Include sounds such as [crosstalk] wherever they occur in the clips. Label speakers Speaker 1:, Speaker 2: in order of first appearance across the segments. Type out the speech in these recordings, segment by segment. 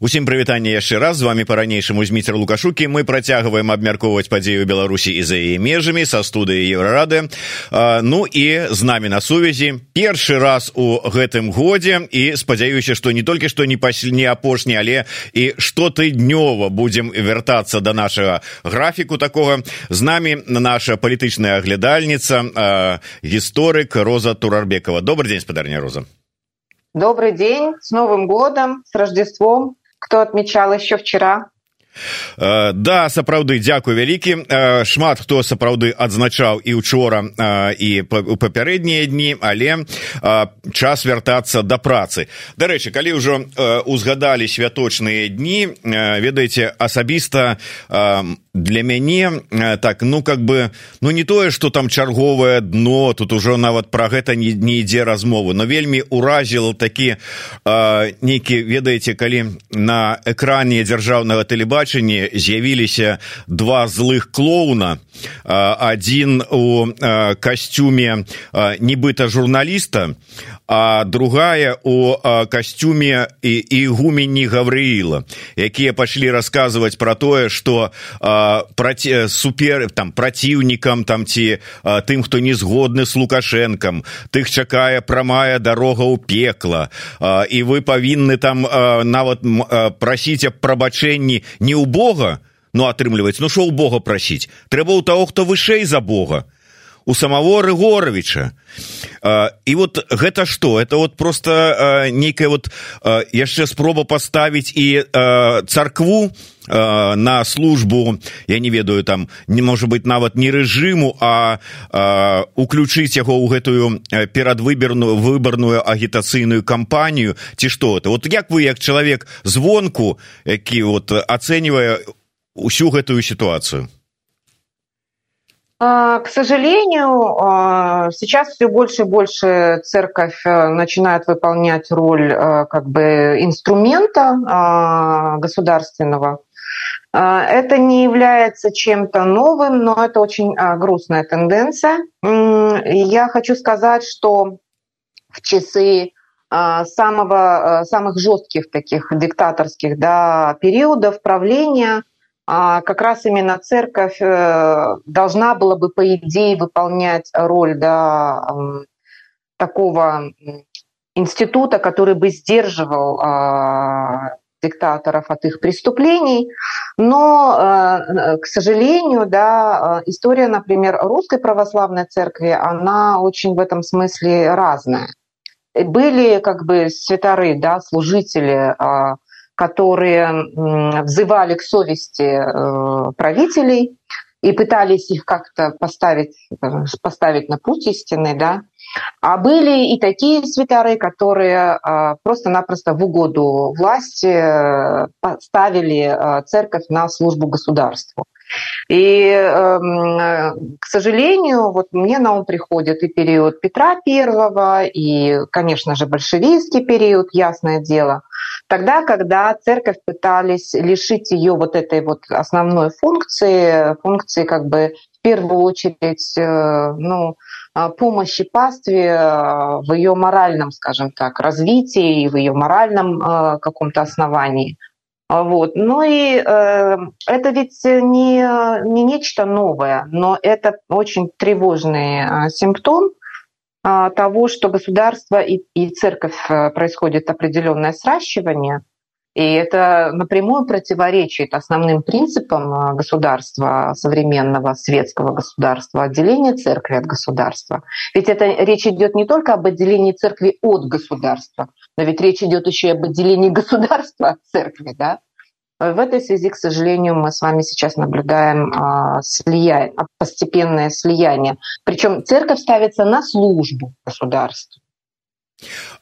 Speaker 1: усім прывітанне яшчэ раз. З вами по-ранейшаму зміцер лукашукі. Мы працягваем абмяркоўваць падзею беларусі і за яе межамі са студыі еўрарады. Ну і з намі на сувязі першы раз у гэтым годзе. І спадзяюся што не толькі што не паслі не апошні але і штотыднёва будзем вяртацца да нашага графіку такога. З намі наша палітычная аглядальніца гісторык роза турарбекова. Добрый день спадарня роза.
Speaker 2: Добрый день, с Новым годом, с Рождеством. Кто отмечал еще вчера?
Speaker 1: Uh, да сапраўды дзякую вялікі uh, шмат хто сапраўды адзначаў і учора uh, і у папярэднія дні але час вяртацца да працы дарэчы калі ўжо узгадалі святочныя дні ведаеце асабіста для мяне так ну как бы ну не тое что там чарговае дно тут ужо нават про гэта не, не ідзе размовы но вельмі уразіл такі нейкі ведаеце калі на экране дзяржаўнага тэлебачання з'явіліся два злых клоуна один у касцюме нібыта журналіста а другая у касцюме і ігумені гаврыіла якія пачалі расказваць про тое что праці супер там праціўнікам там ці тым хто не згодны с лукашэнкам тых чакае прамая дарога ў пекла. І вы павінны там нават прасіць аб прабачэнні не ў бога ну атрымліваць ну шо ў бога прасіць? Трэба ў таго хто вышэй за бога у самого рыгоровича. І вот гэта что? Это вот просто нейкая вот яшчэ спроба поставить і царкву на службу я не ведаю там не можа быть нават не рэжыму а уключыць яго ў гэтую перадвыберную выбарную агітацыйную кампанію ці что это? Вот як вы як чалавек звонку які вот ацэньвае усю гэтую ситуацию
Speaker 2: К сожалению, сейчас все больше и больше церковь э, начинает выполнять роль э, как бы инструмента государственного. Это не является чем-то новым, но это очень грустная тенденция. Я хочу сказать, что в часы самого, самых жестких таких диктаторских да, периодов правления – а как раз именно церковь э, должна была бы, по идее, выполнять роль да, такого института, который бы сдерживал а, диктаторов от их преступлений. Но, э, к сожалению, да, история, например, русской православной церкви, она очень в этом смысле разная. Были как бы святары, да, служители а, которые взывали к совести э, правителей и пытались их как-то поставить, э, поставить на путь истины, да. А были и такие святары, которые э, просто-напросто в угоду власти ставили церковь на службу государству. И, эм, к сожалению, вот мне на ум приходит и период Петра Первого, и, конечно же, большевистский период, ясное дело – Тогда, когда церковь пытались лишить ее вот этой вот основной функции, функции как бы в первую очередь, э, ну, а, помощи пастве э, в ее моральном, скажем так, развитии и в ее моральном э, каком-то основании. Вот. Ну и э, это ведь не, не нечто новое, но это очень тревожный э, симптом, а, того, что государство и, и церковь э, происходит определенное сращивание, и это напрямую противоречит основным принципам э, государства, современного светского государства, отделения церкви от государства. Ведь это речь идет не только об отделении церкви от государства, но ведь речь идет еще и об отделении государства от церкви. Да? В этой связи, к сожалению, мы с вами сейчас наблюдаем а, слияние, постепенное слияние. Причем церковь ставится на службу государству.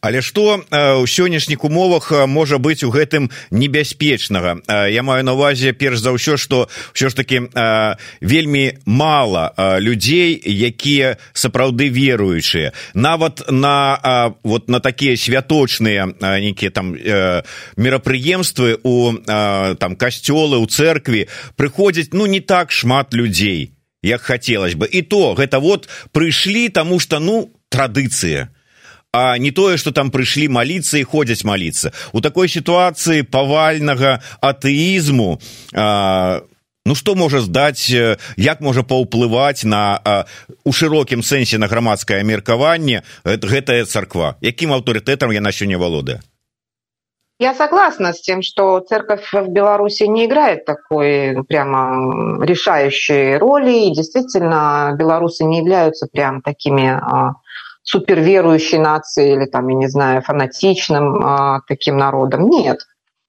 Speaker 1: Але что ў сённяшніх умовах можа быть у гэтым небяспечнага? Я маю на увазе перш за ўсё что ўсё ж таки вельмі мало людзей якія сапраўды веруючыя. Нават на вот на такія святочныя нейкія там мерапрыемствы у там касцёлы ў церкві прыходзяць ну не так шмат людзей як хацелось бы. І то гэта вот прыйшлі тому что ну традыцыя а не тое что там прыйшлі маліцца і ходзяць маліцца. У такой сітуацыі павальнага атэізму а, ну што можа здаць як можа паўплываць на а, у шырокім сэнсе на грамадскае меркаванне гэтая царква. Якім аўтарытэтам яна сёння валодае?
Speaker 2: Я согласна с тем, что церковь в Беларуси не играет такой прямо решающей роли. И действительно, белорусы не являются прям такими суперверующей нацией или там, я не знаю, фанатичным а, таким народом. Нет.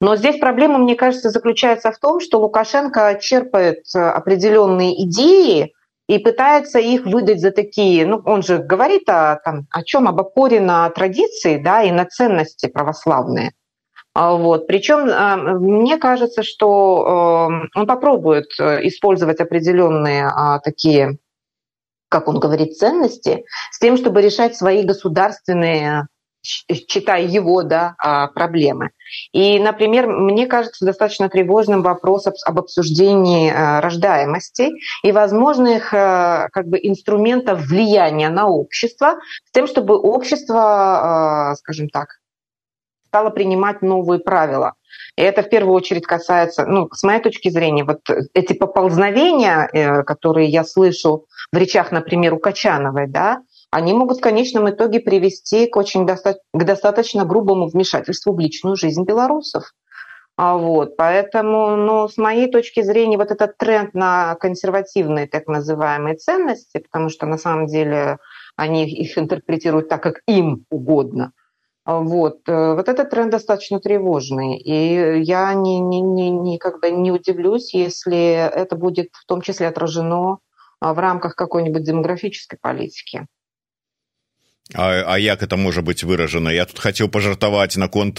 Speaker 2: Но здесь проблема, мне кажется, заключается в том, что Лукашенко черпает определенные идеи и пытается их выдать за такие, ну, он же говорит о, там, о чем, об опоре на традиции, да, и на ценности православные. А, вот. Причем а, мне кажется, что он попробует э, использовать определенные а, такие, как он говорит, ценности с тем, чтобы решать свои государственные читая его да, проблемы. И, например, мне кажется достаточно тревожным вопрос об обсуждении э, рождаемости и возможных э, как бы, инструментов влияния на общество с тем, чтобы общество, скажем так, стала принимать новые правила. И это в первую очередь касается, ну, с моей точки зрения, вот эти поползновения, э, которые я слышу в речах, например, у Качановой, да, они могут в конечном итоге привести к очень доста- к достаточно грубому вмешательству в личную жизнь белорусов. А вот, поэтому, ну, с моей точки зрения, вот этот тренд на консервативные так называемые ценности, потому что на самом деле они их интерпретируют так, как им угодно, вот. Э, вот этот тренд достаточно тревожный. И я не, не, не, никогда не удивлюсь, если это будет в том числе отражено в рамках какой-нибудь демографической политики.
Speaker 1: А, а як это можа быть выражана я тут хацеў пажартаваць наконт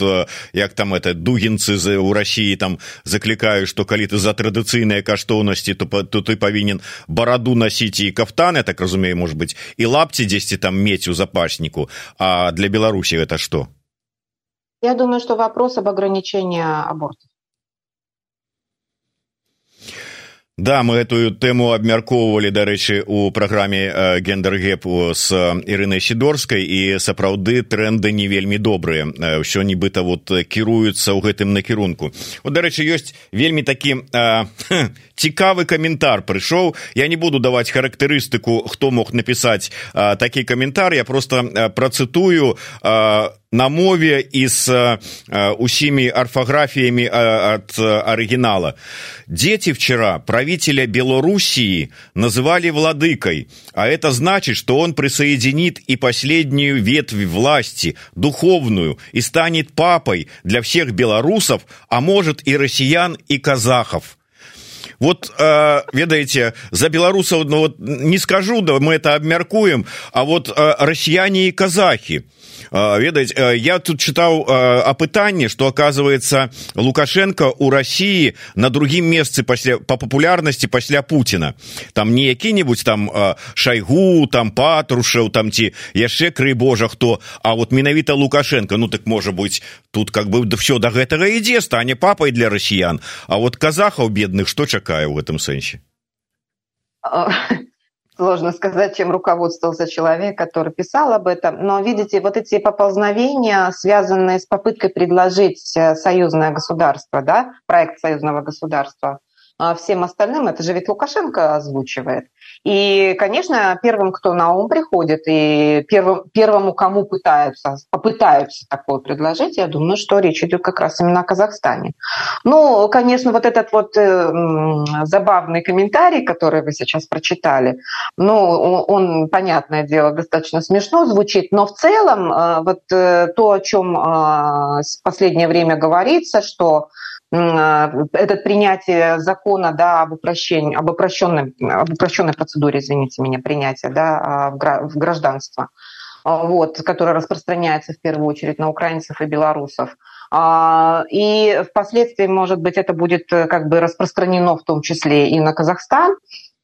Speaker 1: як там это дугінцы за у россии там заклікаю что калі ты за традыцыйныя каштоўнасці то, то ты павінен бараду носіць і кафтаны так разумею может быть і лапці дзесьці там мець у запасніку а для беларусі это что
Speaker 2: я думаю что вопрос об ограничении абортов
Speaker 1: Да, мы эту тэму абмяркоўвалі дарэчы у праграме э, гендергепу с ірынай сідорскай і сапраўды тренды не вельмі добрыя. Ўсё нібыта вот кіруюцца ў гэтым накірунку. Вот дарэчы ёсць вельмі такі э, цікавы каментар прыйшоў. Я не буду даваць характарыстыку хто мог напісаць э, такі каментар. Я просто э, працытую э, на мове і з э, усімі арфаграфіямі э, от оригинала. Дети вчера правителя Белоруссии называли владыкой, а это значит, что он присоединит и последнюю ветвь власти, духовную, и станет папой для всех белорусов, а может и россиян, и казахов. Вот э, ведаеце за беларусаў ну, вот, не скажу да мы это абмяркуем а вот э, расіяне і казахі ведаць я тут чытаў апытанне что оказывается лукашенко у россии на другім месцы пасля по папулярнасці пасля путина. Там не які-нибудь там шайгу там патрушаў там ці яшчэ крый божа хто а вот менавіта лукашенко ну так можа быть тут как бы да все до гэтага ідзе стане папай для расіян а вот казахаў бедных что чакае ў гэтым сэнсе
Speaker 2: сложно сказать, чем руководствовался человек, который писал об этом. Но, видите, вот эти поползновения, связанные с попыткой предложить э, союзное государство, да, проект союзного государства, а всем остальным, это же ведь Лукашенко озвучивает. И, конечно, первым, кто на ум приходит, и первым, первому, кому пытаются, попытаются такое предложить, я думаю, что речь идет как раз именно о Казахстане. Ну, конечно, вот этот вот э, забавный комментарий, который вы сейчас прочитали, ну, он, понятное дело, достаточно смешно звучит, но в целом э, вот э, то, о чем э, в последнее время говорится, что а, это принятие закона да, об, упрощении, об, упрощенной, об упрощенной процедуре, извините меня, принятия да, а, в гражданство, а, вот, которое распространяется в первую очередь на украинцев и белорусов. И впоследствии, может быть, это будет э, как бы распространено в том числе и на Казахстан.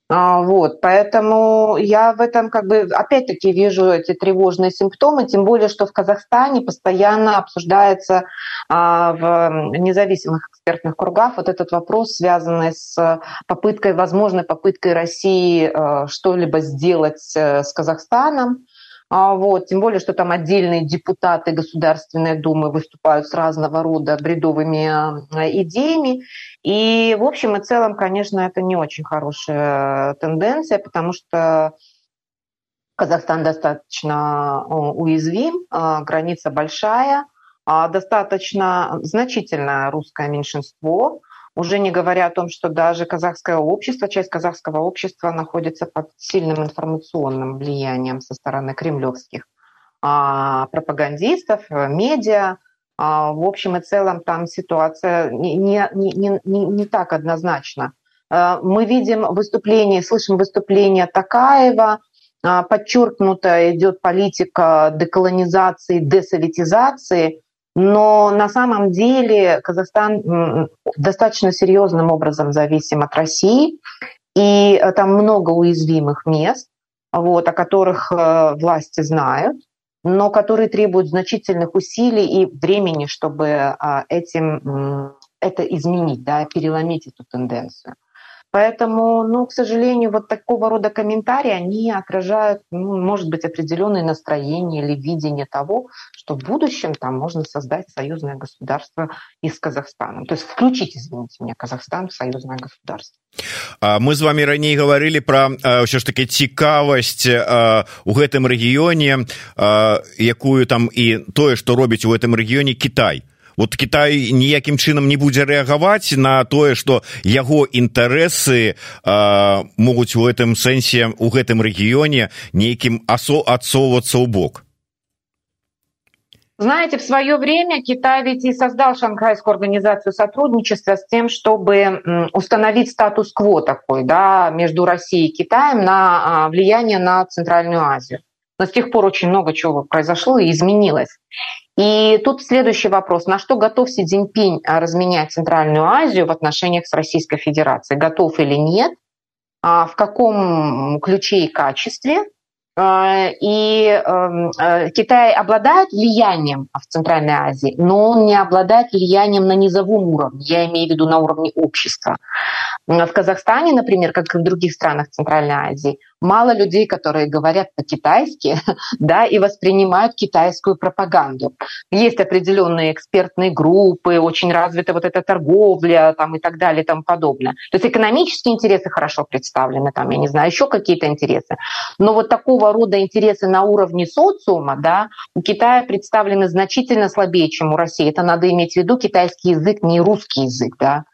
Speaker 2: А, вот, поэтому я в этом как бы опять-таки вижу эти тревожные симптомы, тем более, что в Казахстане постоянно обсуждается а, в независимых экспертных кругах вот этот вопрос, связанный с попыткой, возможной попыткой России а, что-либо сделать э, с Казахстаном. А, вот, тем более, что там отдельные депутаты Государственной Думы выступают с разного рода бредовыми а, идеями. И в общем и целом, конечно, это не очень хорошая тенденция, потому что Казахстан достаточно уязвим, а, граница большая, достаточно значительное русское меньшинство, уже не говоря о том, что даже казахское общество, часть казахского общества находится под сильным информационным влиянием со стороны кремлевских а, пропагандистов, медиа. А, в общем и целом там ситуация не, не, не, не, не так однозначна. Мы видим выступление, слышим выступление Такаева, а, подчеркнуто идет политика деколонизации, десоветизации – но на самом деле Казахстан достаточно серьезным образом зависим от России, и э, там много уязвимых мест, вот, о которых э, власти знают, но которые требуют значительных усилий и времени, чтобы а, этим, это изменить, да, переломить эту тенденцию. Поэтому, ну, к сожалению, вот такого рода комментарии, они отражают, ну, может быть, определенные настроения или видение того, что в будущем там можно создать союзное государство и с Казахстаном. То есть включить, извините меня, Казахстан в союзное государство.
Speaker 1: мы з вами раней говорили про ўсё ж таки цікавасць у гэтым рэгіёне якую там і тое што робіць у гэтым рэгіёне Кітай вот Китай ніякім чынам не будзе рэагаваць на тое что яго інтарэсы могуць у гэтым сэнсе у гэтым рэгіёне нейкім асо адсоўвацца ў бок
Speaker 2: Знаете, в свое время Китай ведь и создал Шанхайскую организацию сотрудничества с тем, чтобы установить статус-кво такой да, между Россией и Китаем на влияние на Центральную Азию. Но с тех пор очень много чего произошло и изменилось. И тут следующий вопрос. На что готов Си Цзиньпинь а, разменять Центральную Азию в отношениях с Российской Федерацией? Готов или нет? А в каком ключе и качестве? А, и эм, Китай обладает влиянием в Центральной Азии, но он не обладает влиянием на низовом уровне, я имею в виду на уровне общества. В Казахстане, например, как и в других странах Центральной Азии, мало людей, которые говорят по-китайски, [laughs] да, и воспринимают китайскую пропаганду. Есть определенные экспертные группы, очень развита вот эта торговля там, и так далее и тому подобное. То есть экономические интересы хорошо представлены, там, я не знаю, еще какие-то интересы. Но вот такого рода интересы на уровне социума, да, у Китая представлены значительно слабее, чем у России. Это надо иметь в виду китайский язык, не русский язык, да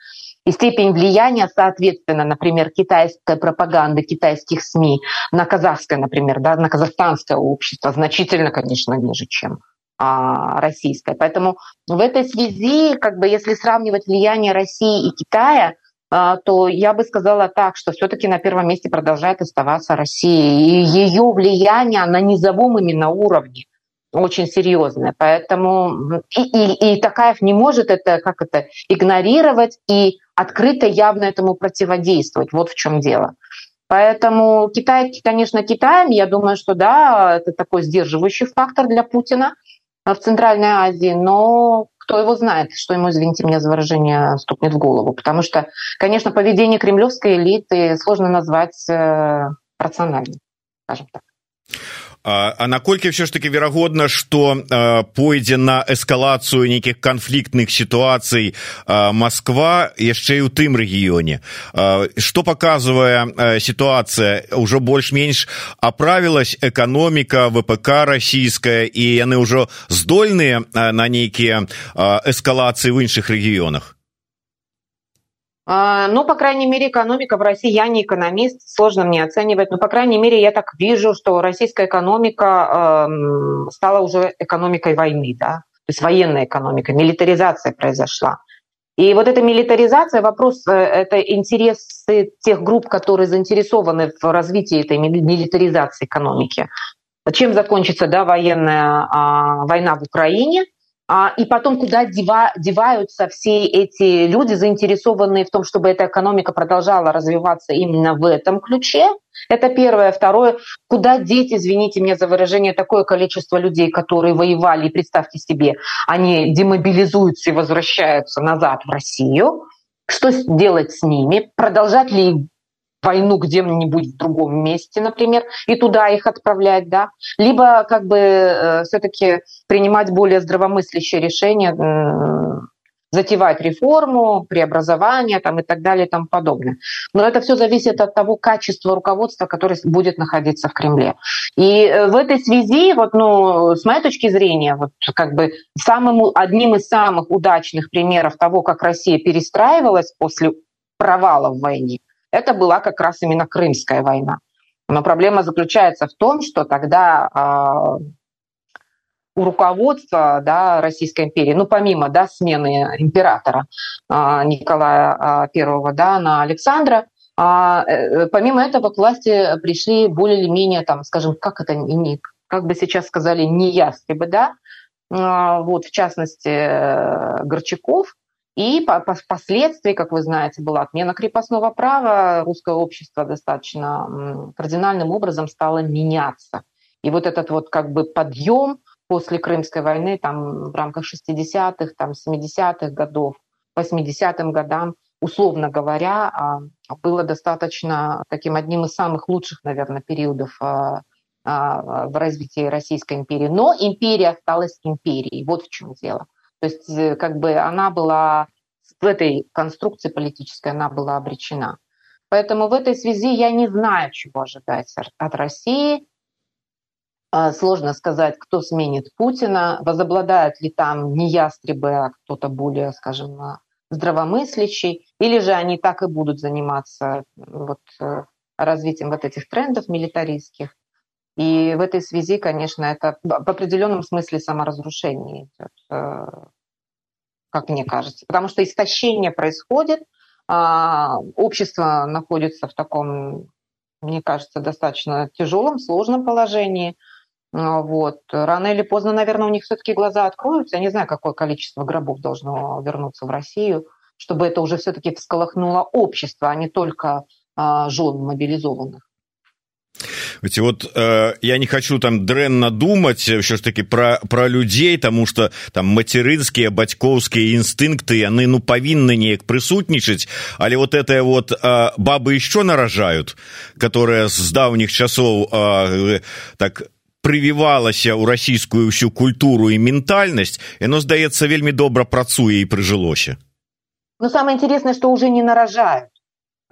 Speaker 2: и степень влияния, соответственно, например, китайской пропаганды, китайских СМИ на казахское, например, да, на казахстанское общество значительно, конечно, ниже, чем а, российское. Поэтому в этой связи, как бы, если сравнивать влияние России и Китая, а, то я бы сказала так, что все-таки на первом месте продолжает оставаться Россия. И ее влияние на низовом именно уровне очень серьезная. Поэтому и, и, и Такаев не может это как это игнорировать и открыто явно этому противодействовать. Вот в чем дело. Поэтому Китай, конечно, Китаем, я думаю, что да, это такой сдерживающий фактор для Путина в Центральной Азии, но кто его знает, что ему, извините меня за выражение, стукнет в голову. Потому что, конечно, поведение кремлевской элиты сложно назвать э, рациональным, скажем так.
Speaker 1: А, а наколькі все ж таки верагодна что пойдзе на эскалацыю нейкіх канфліктных сітуацый Москва яшчэ і у тым рэгіёне? Что показывае сітуацыя? Ўжо больш-менш аправілась эканоміка ВПК расійская і яны ўжо здольныя на нейкія эскалацыі в іншых рэгіёнах
Speaker 2: а, ну, по крайней мере, экономика в России, я не экономист, сложно мне оценивать, но, по крайней мере, я так вижу, что российская экономика э, стала уже экономикой войны, да, то есть военная экономика, милитаризация произошла. И вот эта милитаризация, вопрос, э, это интересы тех групп, которые заинтересованы в развитии этой милитаризации экономики. Чем закончится да, военная а, война в Украине – и потом куда дева, деваются все эти люди, заинтересованные в том, чтобы эта экономика продолжала развиваться именно в этом ключе. Это первое. Второе, куда деть, извините меня за выражение, такое количество людей, которые воевали, и представьте себе, они демобилизуются и возвращаются назад в Россию. Что делать с ними? Продолжать ли войну где-нибудь в другом месте, например, и туда их отправлять, да, либо как бы э, все-таки принимать более здравомыслящие решения, затевать реформу, преобразование там, и так далее и тому подобное. Но это все зависит от того качества руководства, которое будет находиться в Кремле. И э, в этой связи, вот, ну, с моей точки зрения, вот, как бы самым, одним из самых удачных примеров того, как Россия перестраивалась после провала в войне, это была как раз именно Крымская война. Но проблема заключается в том, что тогда а, у руководства да, Российской империи, ну, помимо да, смены императора а, Николая I а, да, на Александра, э, помимо этого к власти пришли более или менее, там, скажем, как это не, как бы сейчас сказали, не ястребы, да, вот, в частности, э, Горчаков, и впоследствии, как вы знаете, была отмена крепостного права, русское общество достаточно кардинальным образом стало меняться. И вот этот вот как бы подъем после Крымской войны, там в рамках 60-х, там 70-х годов, 80-м годам, условно говоря, а, было достаточно таким одним из самых лучших, наверное, периодов а, а, в развитии Российской империи. Но империя осталась империей. Вот в чем дело. То есть э, как бы она была в этой конструкции политической она была обречена. Поэтому в этой связи я не знаю, чего ожидать от России. А, сложно сказать, кто сменит Путина, возобладают ли там не ястребы, а кто-то более, скажем, а, здравомыслящий, или же они так и будут заниматься вот, э, развитием вот этих трендов милитаристских. И в этой связи, конечно, это в определенном смысле саморазрушение идет, э, как мне кажется. Потому что истощение происходит, а, общество находится в таком, мне кажется, достаточно тяжелом, сложном положении – а, вот. Рано или поздно, наверное, у них все-таки глаза откроются. Я не знаю, какое количество гробов должно вернуться в Россию, чтобы это уже все-таки всколыхнуло общество, а не только а, жен мобилизованных
Speaker 1: Эти вот э, я не хочу там дрэнна думаць ўсё ж таки про про людзей тому что там мацерынскія бацькоўскія інстынкты яны ну павінны неяк прысутнічаць але вот это вот э, бабы еще наражают которые з даўніх часоў э, так прывівалася ў расійскую ўсю культуру і ментальнасць яно здаецца вельмі добра працуе і прыжылося
Speaker 2: но самое интересное что уже не наражают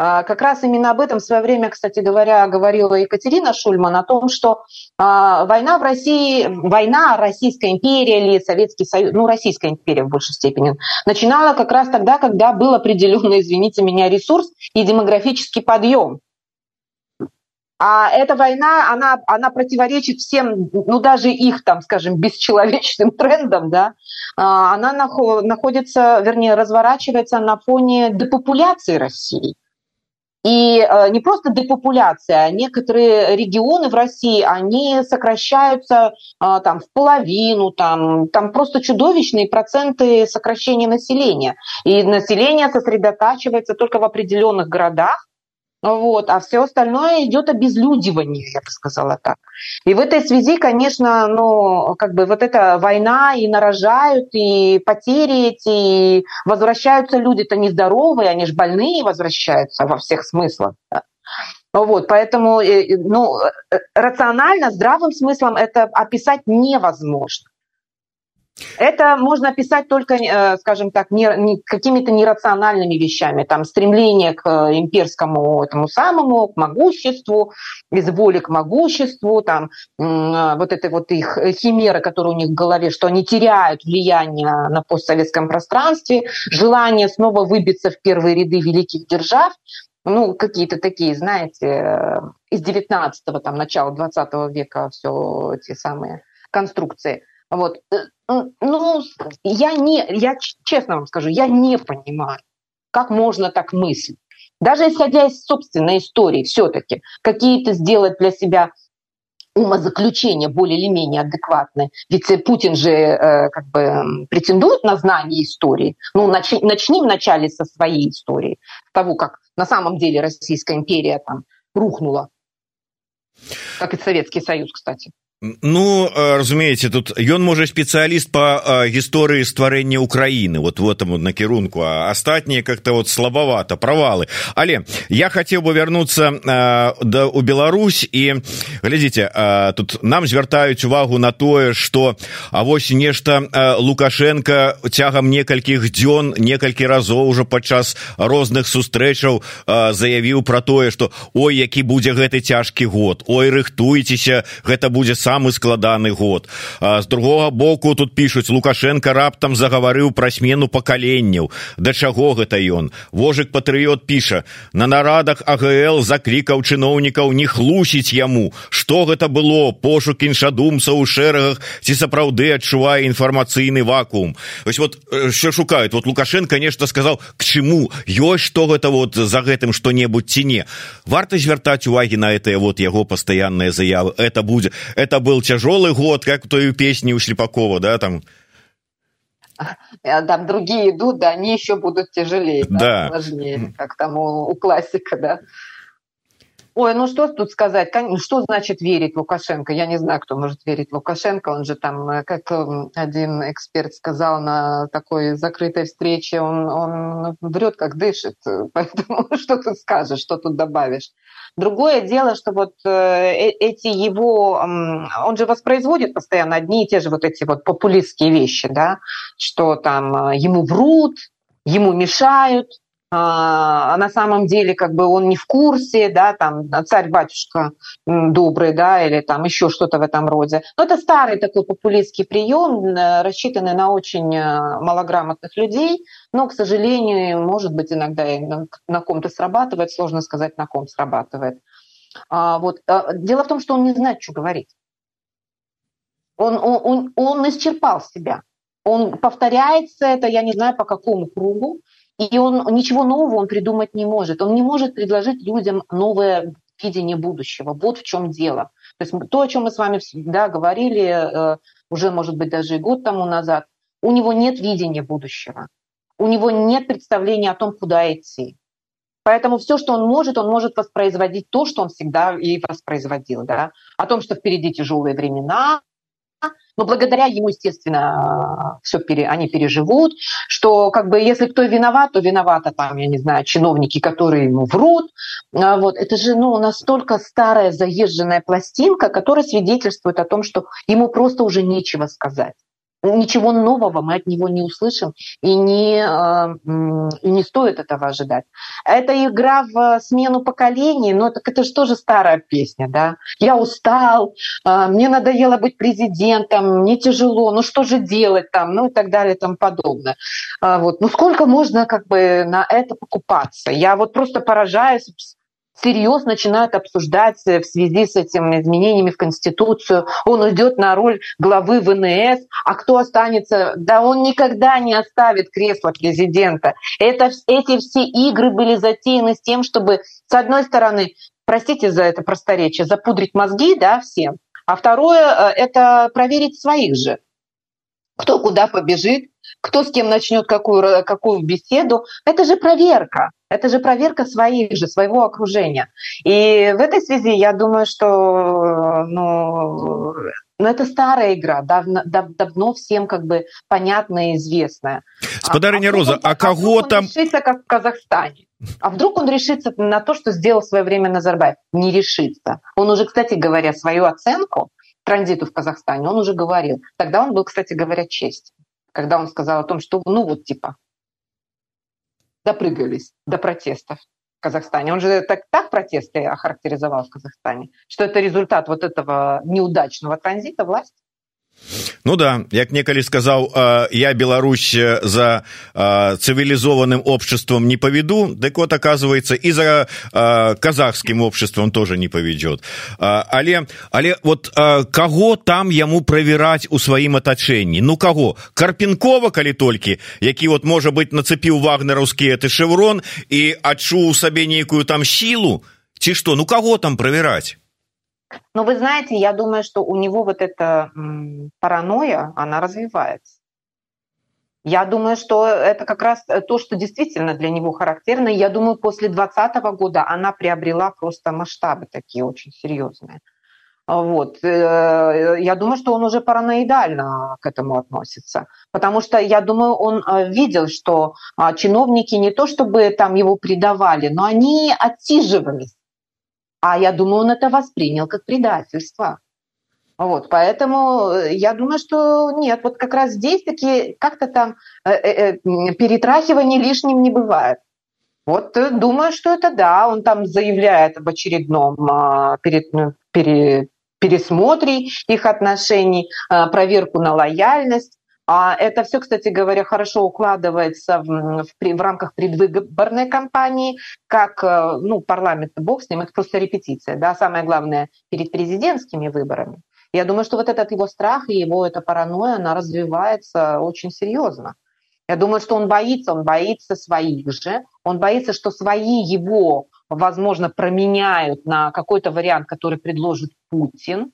Speaker 2: как раз именно об этом в свое время, кстати говоря, говорила Екатерина Шульман, о том, что а, война в России, война Российской империи или Советский Союз, ну, Российская империя в большей степени, начинала как раз тогда, когда был определенный, извините меня, ресурс и демографический подъем. А эта война, она, она противоречит всем, ну даже их, там, скажем, бесчеловечным [laughs] трендам, да, а, она находится, вернее, разворачивается на фоне депопуляции России. И э, не просто депопуляция, а некоторые регионы в России, они сокращаются а, там, в половину, там, там просто чудовищные проценты сокращения населения. И население сосредотачивается только в определенных городах, вот, а все остальное идет обезлюдивание, я бы сказала так. И в этой связи, конечно, ну, как бы вот эта война и нарожают, и потери эти, и возвращаются люди-то нездоровые, они же больные возвращаются во всех смыслах. Вот, поэтому э, ну, э, рационально, здравым смыслом это описать невозможно. Это можно описать только, э, скажем так, не, не, какими-то нерациональными вещами, там стремление к э, имперскому этому самому, к могуществу, из воли к могуществу, там э, вот это вот их химеры, которые у них в голове, что они теряют влияние на постсоветском пространстве, желание снова выбиться в первые ряды великих держав, ну, какие-то такие, знаете, из 19-го, там, начала 20 века все те самые конструкции. Вот. Ну, я не, я честно вам скажу, я не понимаю, как можно так мыслить. Даже исходя из собственной истории, все-таки какие-то сделать для себя умозаключения более или менее адекватные. Ведь Путин же э, как бы претендует на знание истории. Ну, нач, начни вначале со своей истории, того, как на самом деле Российская империя там рухнула, как и Советский Союз, кстати.
Speaker 1: Ну разумееце тут ён можа спецыяліст по гісторыі стварэння Украіны вот в этом накірунку а астатнія как-то вот слабавата правалы але я хотел бы вярнуцца да у Беларусь. І глядзіце тут нам звяртаюць увагу на тое что А вось нешта лукашенко цягам некалькіх дзён некалькі разоў уже падчас розных сустрэчаў заявіў про тое что ой які будзе гэты цяжкі год ой рыхтуйцеся гэта будзе сам самы складаны год. А, з другого боку тут пишутць лукашенко раптам загаварыў пра смену пакаленняў. Да чаго гэта ён? Вожык патрыот піша на нарадах агл заклікаў чыноўнікаў не хлусіць яму. Что гэта было? Пошук іншадумца ў шэрагах ці сапраўды адчувае інфармацыйны вакуум? Ось вот що шукают вот лукашенко нешта сказал к чему ёсць что гэта вот за гэтым что-небудзь ці не? Варта звяртаць увагі на это вот яго пастаянная заява это будзе это был тяжелый год, как в той песне у Шлепакова, да, там.
Speaker 2: Там другие идут, да, они еще будут тяжелее, да, да. сложнее, как там у, у классика, да. Ой, ну что тут сказать? Что значит верить Лукашенко? Я не знаю, кто может верить Лукашенко. Он же там, э, как эм, один эксперт сказал на такой закрытой встрече, он, он врет, как дышит. [laughs] Поэтому что тут скажешь, что тут добавишь? Другое дело, что вот э, э эти его... Он же воспроизводит постоянно одни и те же вот эти вот популистские вещи, да, что там э, ему врут, ему мешают, а, а на самом деле как бы он не в курсе, да, там царь-батюшка добрый, да, или там еще что-то в этом роде. Но это старый такой популистский прием, рассчитанный на очень малограмотных людей, но, к сожалению, может быть, иногда и на, на ком-то срабатывает, сложно сказать, на ком срабатывает. А, вот. А, дело в том, что он не знает, что говорить. Он, он, он, он исчерпал себя. Он повторяется это, я не знаю по какому кругу, и он ничего нового он придумать не может. Он не может предложить людям новое видение будущего. Вот в чем дело. То есть то, о чем мы с вами всегда говорили, э, уже, может быть, даже и год тому назад, у него нет видения будущего. У него нет представления о том, куда идти. Поэтому все, что он может, он может воспроизводить то, что он всегда и воспроизводил. Да? О том, что впереди тяжелые времена, но благодаря ему, естественно, все пере, они переживут, что как бы если кто виноват, то виноваты там, я не знаю, чиновники, которые ему врут. А вот. Это же ну, настолько старая заезженная пластинка, которая свидетельствует о том, что ему просто уже нечего сказать ничего нового мы от него не услышим, и не, э, не стоит этого ожидать. Это игра в смену поколений, но так это же тоже старая песня, да. Я устал, э, мне надоело быть президентом, мне тяжело, ну что же делать там, ну и так далее и тому подобное. А вот. Ну сколько можно как бы на это покупаться? Я вот просто поражаюсь всерьез начинают обсуждать в связи с этими изменениями в Конституцию. Он уйдет на роль главы ВНС, а кто останется? Да он никогда не оставит кресло президента. Это, эти все игры были затеяны с тем, чтобы, с одной стороны, простите за это просторечие, запудрить мозги да, всем, а второе э, – это проверить своих же. Кто куда побежит, кто с кем начнет какую, какую беседу. Это же проверка. Это же проверка своих же, своего окружения. И в этой связи я думаю, что ну, ну, это старая игра, давно, дав, давно всем как бы понятная и известная.
Speaker 1: Спадарыня а, Роза, а, а кого там...
Speaker 2: решится, как в Казахстане. А вдруг он решится на то, что сделал в свое время Назарбаев? Не решится. Он уже, кстати говоря, свою оценку транзиту в Казахстане, он уже говорил. Тогда он был, кстати говоря, честь когда он сказал о том, что, ну вот, типа, допрыгались до протестов в Казахстане. Он же так, так протесты охарактеризовал в Казахстане, что это результат вот этого неудачного транзита власти.
Speaker 1: Ну да як некалі сказаў я Беларусь за цывілізованным обществом не поведу дык вот оказывается и за казахским обществом тоже не поведет але але вот кого там яму правяраць у сваім атачэнні? Ну кого карпенкова калі толькі які вот можа быть нацепіў вагнераўскі ты шеврон і адчуў сабе нейкую там сілу ці что ну кого там правяраць
Speaker 2: Но вы знаете, я думаю, что у него вот эта паранойя, она развивается. Я думаю, что это как раз то, что действительно для него характерно. Я думаю, после 2020 года она приобрела просто масштабы такие очень серьезные. Вот. Э, я думаю, что он уже параноидально к этому относится. Потому что, я думаю, он э, видел, что а, чиновники не то чтобы там его предавали, но они отсиживались. А я думаю, он это воспринял как предательство. Вот, поэтому э, я думаю, что нет, вот как раз здесь такие как-то там э, э, перетрахивания лишним не бывает. Вот думаю, что это да, он там заявляет об очередном а, перед, ну, пере, пересмотре их отношений, а, проверку на лояльность. А это все, кстати говоря, хорошо укладывается в, в, в рамках предвыборной кампании, как э, ну, парламент, бог с ним, это просто репетиция. Да? Самое главное, перед президентскими выборами. Я думаю, что вот этот его страх и его эта паранойя, она развивается очень серьезно. Я думаю, что он боится, он боится своих же, он боится, что свои его возможно, променяют на какой-то вариант, который предложит Путин.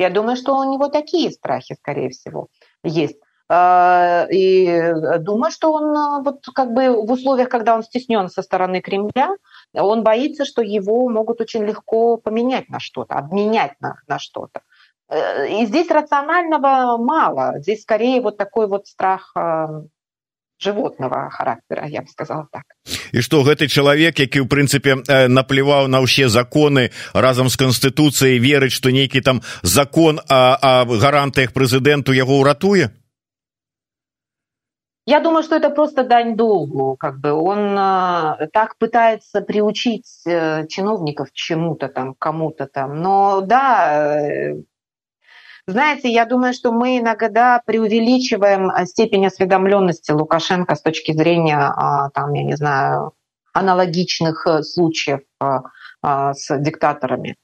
Speaker 2: Я думаю, что у него такие страхи, скорее всего, есть. А, и думаю, что он а, вот как бы в условиях, когда он стеснен со стороны Кремля, он боится, что его могут очень легко поменять на что-то, обменять на, на что-то. Э, и здесь рационального мало. Здесь скорее вот такой вот страх а, животного характера я бы сказала так
Speaker 1: і что гэты чалавек які ў прынцыпе наплеваў на ўсе законы разам з канстытуцыяй верыць что нейкі там закон о, о гарантыях прэзідэнту яго ўратуе
Speaker 2: я думаю, что это просто дань долгу, как бы он э, так пытается приучить э, чиновников чему-то там, кому-то там. Но да, э, знаете, я думаю, что мы иногда преувеличиваем а, степень осведомленности Лукашенко с точки зрения, а, там, я не знаю, аналогичных э, случаев а, с диктаторами.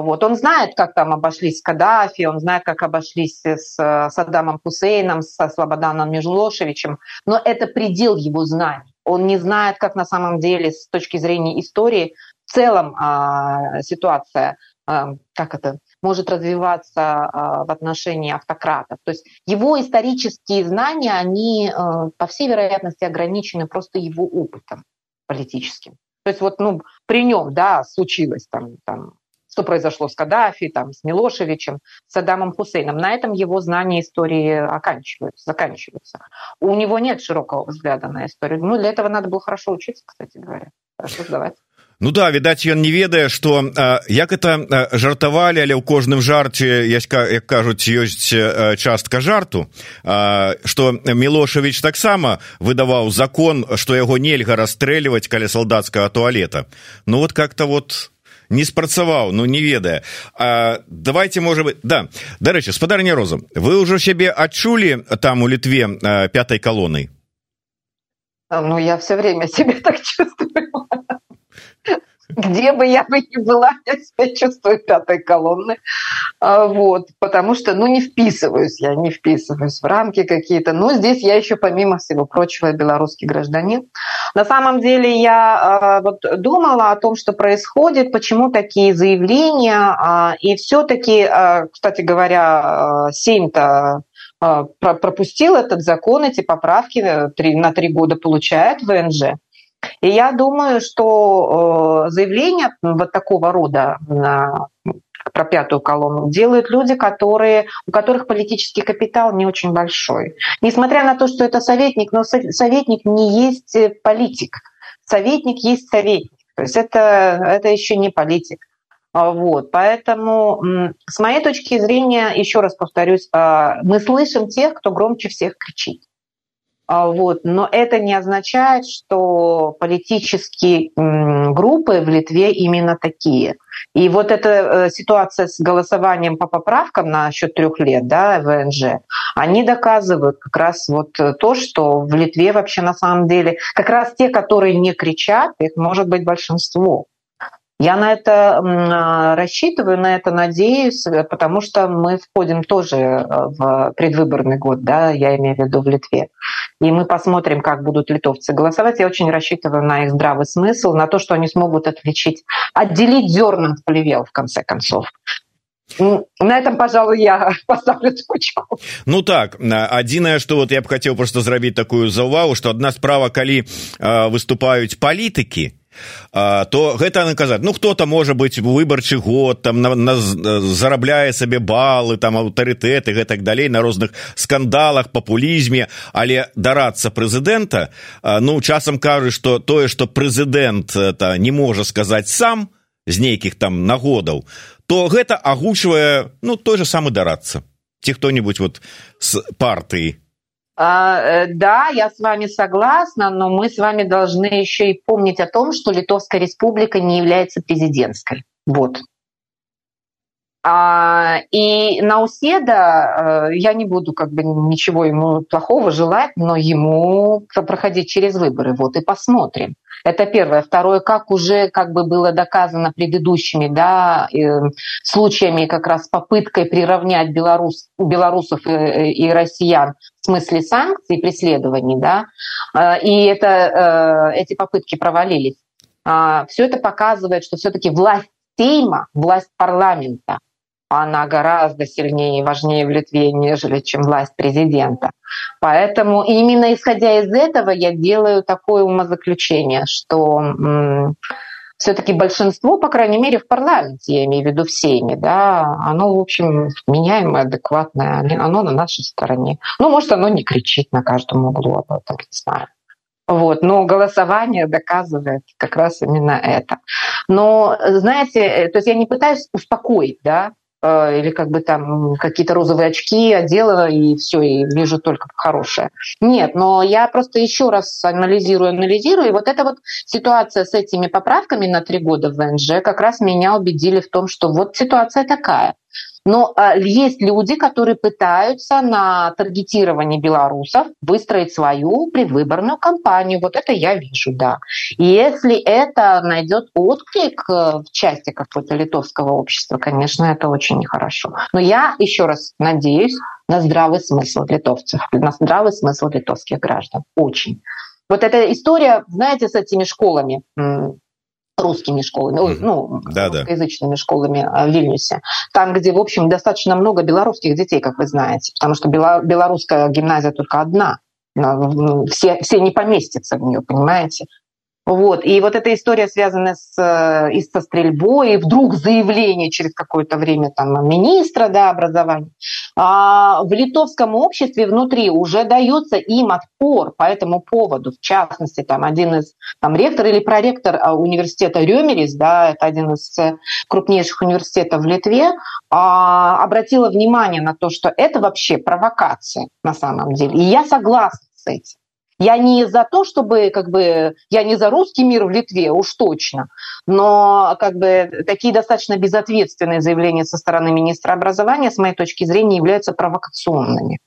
Speaker 2: Вот. Он знает, как там обошлись с Каддафи, он знает, как обошлись с Саддамом Хусейном, со Слободаном Межлошевичем, но это предел его знаний. Он не знает, как на самом деле с точки зрения истории в целом а, ситуация, а, как это, может развиваться а, в отношении автократов. То есть его исторические знания, они, а, по всей вероятности, ограничены просто его опытом политическим. То есть вот ну, при нем да, случилось там, там, что произошло с Каддафи, там, с Милошевичем, с Адамом Хусейном. На этом его знания истории оканчиваются, заканчиваются. У него нет широкого взгляда на историю. Ну, для этого надо было хорошо учиться, кстати говоря, хорошо сдавать.
Speaker 1: Ну да відаць ён не ведае что як это жартавалі але ў кожным жарце яська як кажуць ёсць частка жарту что мілошавіч таксама выдаваў закон что яго нельга расстрэльваць каля салдацкага туалета ну вот как-то вот не спрацаваў ну не ведае а, давайте можа быть да дарэчы спадарня роза вы ўжо сябе адчулі там у літве пятай калонай
Speaker 2: ну я все время себе так чувствую где бы я бы ни была, [laughs] я себя чувствую пятой колонны, а, вот, потому что, ну, не вписываюсь я, не вписываюсь в рамки какие-то, но здесь я еще, помимо всего прочего, белорусский гражданин. На самом деле я а, вот думала о том, что происходит, почему такие заявления, а, и все-таки, кстати говоря, семь-то пропустил этот закон, эти поправки на три года получает ВНЖ. И я думаю, что э, заявление вот такого рода на про пятую колонну делают люди, которые, у которых политический капитал не очень большой. Несмотря на то, что это советник, но советник не есть э, политик. Советник есть советник. То есть это, это еще не политик. А, вот, поэтому с моей точки зрения, еще раз повторюсь, а, мы слышим тех, кто громче всех кричит. А, вот. Но это не означает, что политические группы в Литве именно такие. И вот эта э, ситуация с голосованием по поправкам на счет трех лет, да, ВНЖ, они доказывают как раз вот то, что в Литве вообще на самом деле как раз те, которые не кричат, их может быть большинство. Я на это а, рассчитываю, на это надеюсь, потому что мы входим тоже э, в предвыборный год, да, я имею в виду в Литве. И мы посмотрим, как будут литовцы голосовать. Я очень рассчитываю на их здравый смысл, на то, что они смогут отличить, отделить зерна от плевел, в конце концов. на этом пожалуй я [laughs] поставлю точку
Speaker 1: ну так адзінае что вот я б хотел просто зрабіць такую заўвагу что одна справа калі э, выступаюць палітыкі то гэта наказаць ну кто-то можа быть выбарчы год там на, на зарабляе сабе балы там аўтарытэты гэтак далей на розных скандалах папулізме але дарацца прэзідэнта ну часам кажу что тое что прэзідэнт это не можа сказаць сам з нейкіх там нагодаў то гэта агучвае ну той же самы дарацца. Ці хто-нибудь вот с партыі
Speaker 2: А, э, да, я с вами согласна, но мы с вами должны еще и помнить о том, что Литовская республика не является президентской. Вот. А, и Науседа, э, я не буду как бы ничего ему плохого желать, но ему проходить через выборы. Вот и посмотрим. Это первое. Второе, как уже как бы было доказано предыдущими да, случаями как раз попыткой приравнять белорус, белорусов и, и россиян в смысле санкций, преследований, да, э, и это, э, эти попытки провалились. А, Все это показывает, что все-таки власть Сейма, власть парламента, она гораздо сильнее и важнее в Литве, нежели чем власть президента. Поэтому именно исходя из этого я делаю такое умозаключение, что все-таки большинство, по крайней мере, в парламенте, я имею в виду в Сейме, да, оно, в общем, меняемое, адекватное, оно на нашей стороне. Ну, может, оно не кричит на каждом углу об этом, не знаю. Вот, но голосование доказывает как раз именно это. Но, знаете, э, то есть я не пытаюсь успокоить, да, или как бы там какие-то розовые очки одела и все, и вижу только хорошее. Нет, но я просто еще раз анализирую, анализирую, и вот эта вот ситуация с этими поправками на три года в ВНЖ как раз меня убедили в том, что вот ситуация такая. Но а, есть люди, которые пытаются на таргетировании белорусов выстроить свою предвыборную кампанию. Вот это я вижу, да. И если это найдет отклик э, в части какого-то литовского общества, конечно, это очень нехорошо. Но я еще раз надеюсь на здравый смысл литовцев, на здравый смысл литовских граждан. Очень. Вот эта история, знаете, с этими школами, русскими школами, ну, да, русскоязычными да. школами в Вильнюсе, там, где, в общем, достаточно много белорусских детей, как вы знаете, потому что белорусская гимназия только одна, все, все не поместятся в нее, понимаете? Вот. И вот эта история связана с, э, и со стрельбой, и вдруг заявление через какое-то время там, министра да, образования. А в литовском обществе внутри уже дается им отпор по этому поводу. В частности, там один из там, ректор или проректор а, университета Рёмерис, да, это один из э, крупнейших университетов в Литве, а, обратила внимание на то, что это вообще провокация на самом деле. И я согласна с этим. Я не за то, чтобы, как бы, я не за русский мир в Литве, уж точно, но как бы такие достаточно безответственные заявления со стороны министра образования, с моей точки зрения, являются провокационными.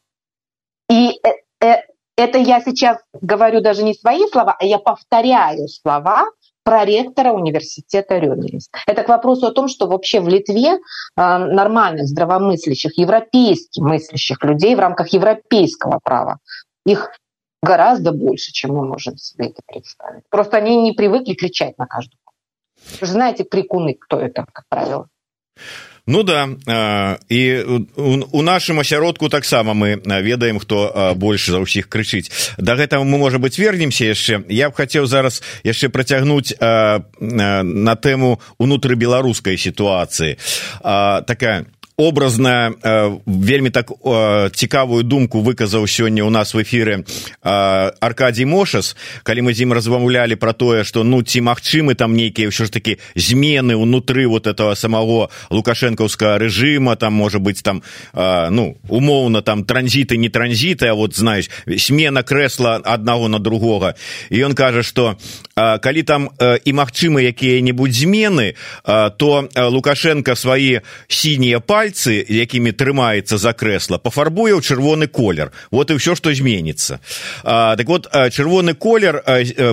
Speaker 2: И э, э, это я сейчас говорю даже не свои слова, а я повторяю слова проректора университета Рёмелис. Это к вопросу о том, что вообще в Литве э, нормальных, здравомыслящих, европейски мыслящих людей в рамках европейского права их гораздо больше, чем мы можем себе это представить. Просто они не привыкли кричать на каждого. Вы же знаете, крикуны, кто это, как правило.
Speaker 1: Ну да і у нашым асяродку таксама мы ведаем хто больш за ўсіх крычыць да гэтага мы можа быть вернемся яшчэ я б хацеў зараз яшчэ працягнуць на тэму унутры беларускай сітуацыі такая образна э, вельмі так э, цікавую думку выказаў сёння у нас в эфиры э, аркадий мошас калі мы з ім размаўлялі про тое что ну ці магчымы там нейкія ўсё ж таки змены унутры вот этого самого лукашэнкаўскага режима там может быть там э, ну умоўна там транзіты не транзіты а вот знаешь смена крэсла аднаго на другога. І ён кажа что э, калі там э, і магчымы якія-небудзь змены э, то э, лукашенко свои сінія пальцы пальцы якімі трымаецца за крэсла пафарбуе ў чырвоны колер. Вот і ўсё што зменіцца. Так вот чырвоны колер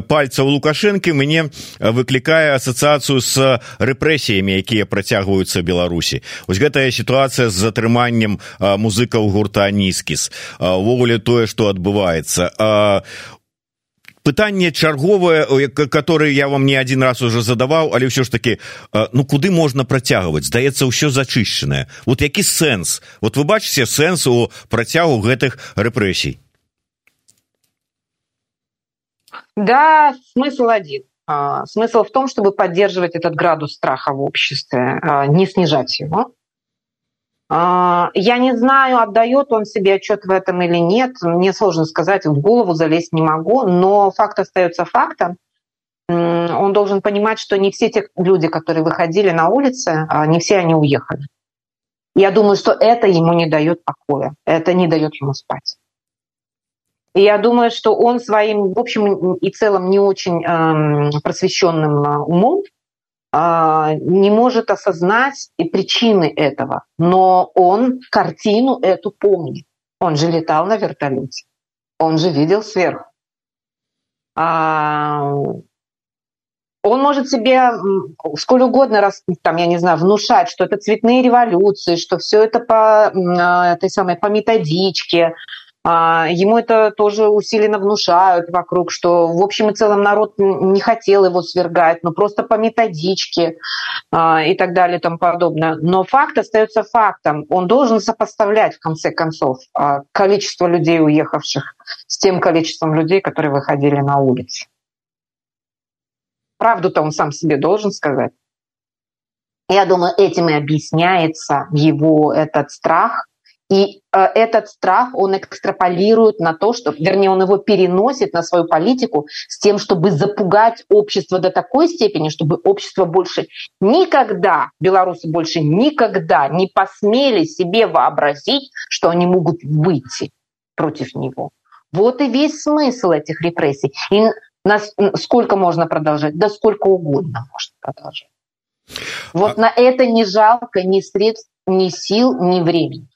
Speaker 1: пальца ў лукашэнкі мне выклікае асацыяцыю з рэпрэсіямі якія працягваюцца беларусі. Вось гэтая сітуацыя з затрыманнем музыкаў гурта нізкіс увогуле тое што адбываецца пытанне чарговае которое я вам не один раз уже задаваў але ўсё ж таки ну куды можна працягваць? Здаецца ўсё зачышчанае. Вот які сэнс? Вот вы бачыце сэнс у працягу гэтых рэпрэсій?
Speaker 2: Да смысл один. Смысл в том, чтобы поддерживать этот градус страха в обществе, не снижать его. А, я не знаю, отдает он себе отчет в этом или нет. Мне сложно сказать, в голову залезть не могу, но факт остается фактом. Он должен понимать, что не все те люди, которые выходили на улицы, не все они уехали. Я думаю, что это ему не дает покоя, это не дает ему спать. И я думаю, что он своим, в общем и целом, не очень эм, просвещенным э, умом не может осознать и причины этого. Но он картину эту помнит. Он же летал на вертолете. Он же видел сверху. А, он может себе сколь угодно раз, там, я не знаю, внушать, что это цветные революции, что все это по э, этой самой по методичке, а, ему это тоже усиленно внушают вокруг, что в общем и целом народ не хотел его свергать, но просто по методичке а, и так далее и тому подобное. Но факт остается фактом. Он должен сопоставлять, в конце концов, а, количество людей, уехавших, с тем количеством людей, которые выходили на улицы. Правду-то он сам себе должен сказать. Я думаю, этим и объясняется его этот страх – и э, этот страх он экстраполирует на то, что, вернее, он его переносит на свою политику с тем, чтобы запугать общество до такой степени, чтобы общество больше никогда, белорусы больше никогда не посмели себе вообразить, что они могут выйти против него. Вот и весь смысл этих репрессий. И нас, сколько можно продолжать? Да сколько угодно можно продолжать. Вот а... на это не жалко ни средств, ни сил, ни времени.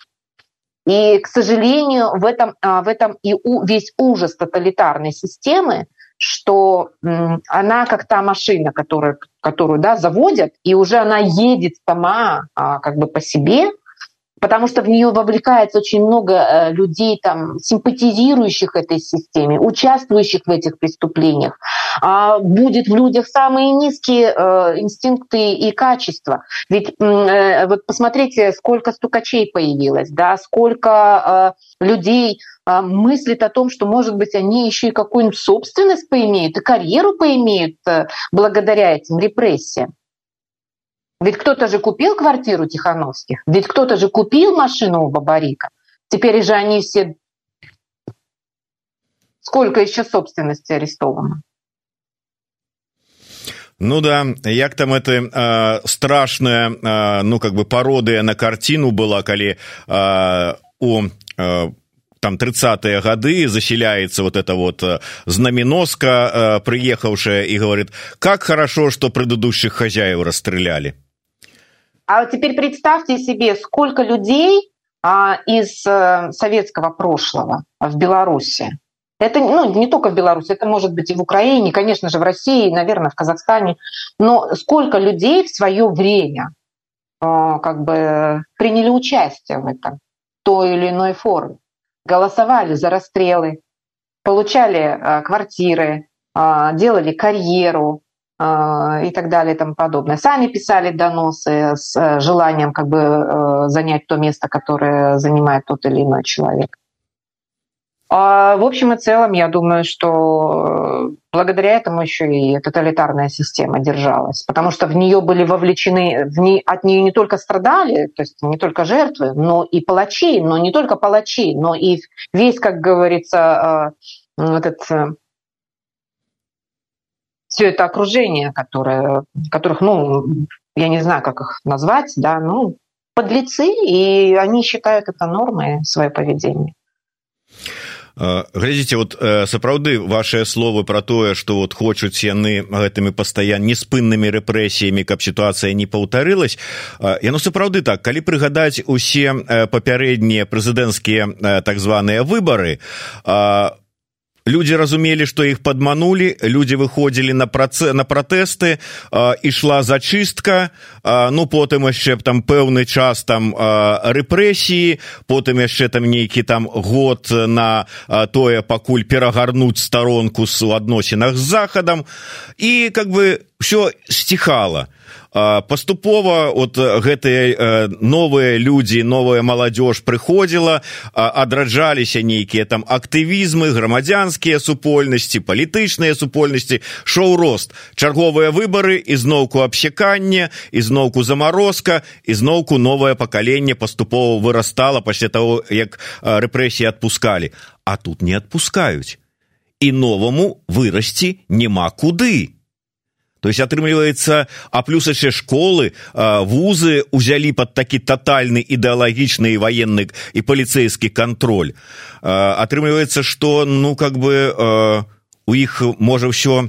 Speaker 2: И, к сожалению, в этом, а, в этом и весь ужас тоталитарной системы, что она как та машина, которую, которую да, заводят, и уже она едет сама а, как бы по себе, потому что в нее вовлекается очень много э, людей, там, симпатизирующих этой системе, участвующих в этих преступлениях. А будет в людях самые низкие э, инстинкты и качества. Ведь э, вот посмотрите, сколько стукачей появилось, да, сколько людей мыслит о том, что, может быть, они еще и какую-нибудь собственность поимеют, и карьеру поимеют благодаря этим репрессиям. Ведь кто-то же купил квартиру Тихановских, ведь кто-то же купил машину у Бабарика. Теперь же они все... Сколько еще собственности арестовано?
Speaker 1: Ну да, як там это э, страшная, э, ну как бы пародия на картину была, коли э, у э, там 30-е годы заселяется вот эта вот знаменоска, э, приехавшая и говорит, как хорошо, что предыдущих хозяев расстреляли.
Speaker 2: А теперь представьте себе, сколько людей а, из а, советского прошлого в Беларуси. Это ну, не только в Беларуси, это может быть и в Украине, конечно же, в России, наверное, в Казахстане. Но сколько людей в свое время а, как бы приняли участие в этом, в той или иной форме, голосовали за расстрелы, получали а, квартиры, а, делали карьеру, и так далее и тому подобное. Сами писали доносы с э, желанием как бы э, занять то место, которое занимает тот или иной человек. А в общем и целом, я думаю, что благодаря этому еще и тоталитарная система держалась, потому что в нее были вовлечены, в ней, от нее не только страдали, то есть не только жертвы, но и палачи, но не только палачи, но и весь, как говорится, э, этот все это окружение, которое, которых, ну, я не знаю, как их назвать, да, ну, подлецы, и они считают это нормой свое поведение.
Speaker 1: глядзіце вот сапраўды ваши словы про тое что вот хочуць яны гэтымі пастаянна неспыннымі рэпрэсіямі каб сітуацыя не паўтарылась яно сапраўды так калі прыгадаць усе папярэднія прэзідэнцкія так званыя выбары у люди разумелі что их подманули люди выходзілі на праце на пратэсты ішла зачыстка а, ну потым яшчэ там пэўны час там рэпрэсіі потым яшчэ там нейкі там год на тое пакуль перагарнуць старонку с у адносінах з захадам і как бы все стихала паступова от гэтыя новыя людзі новая маладзёж прыходзіла адраджаліся нейкія там актывізмы грамадзянскія супольнасці палітычныя супольнасці шоу рост. Чарговыя выбары ізноўку абсяканне ізноўку замарозка ізноўку новае пакаленне паступова вырастала пасля того як рэпрэсіі адпускалі. А тут не адпускаюць. І новаму вырасці няма куды то есть атрымліваецца а плюс яшчэ школы вузы узялі под такі тотальны ідэалагічны военны і паліцейскі контроль атрымліваецца что ну как бы у іх можа ўсё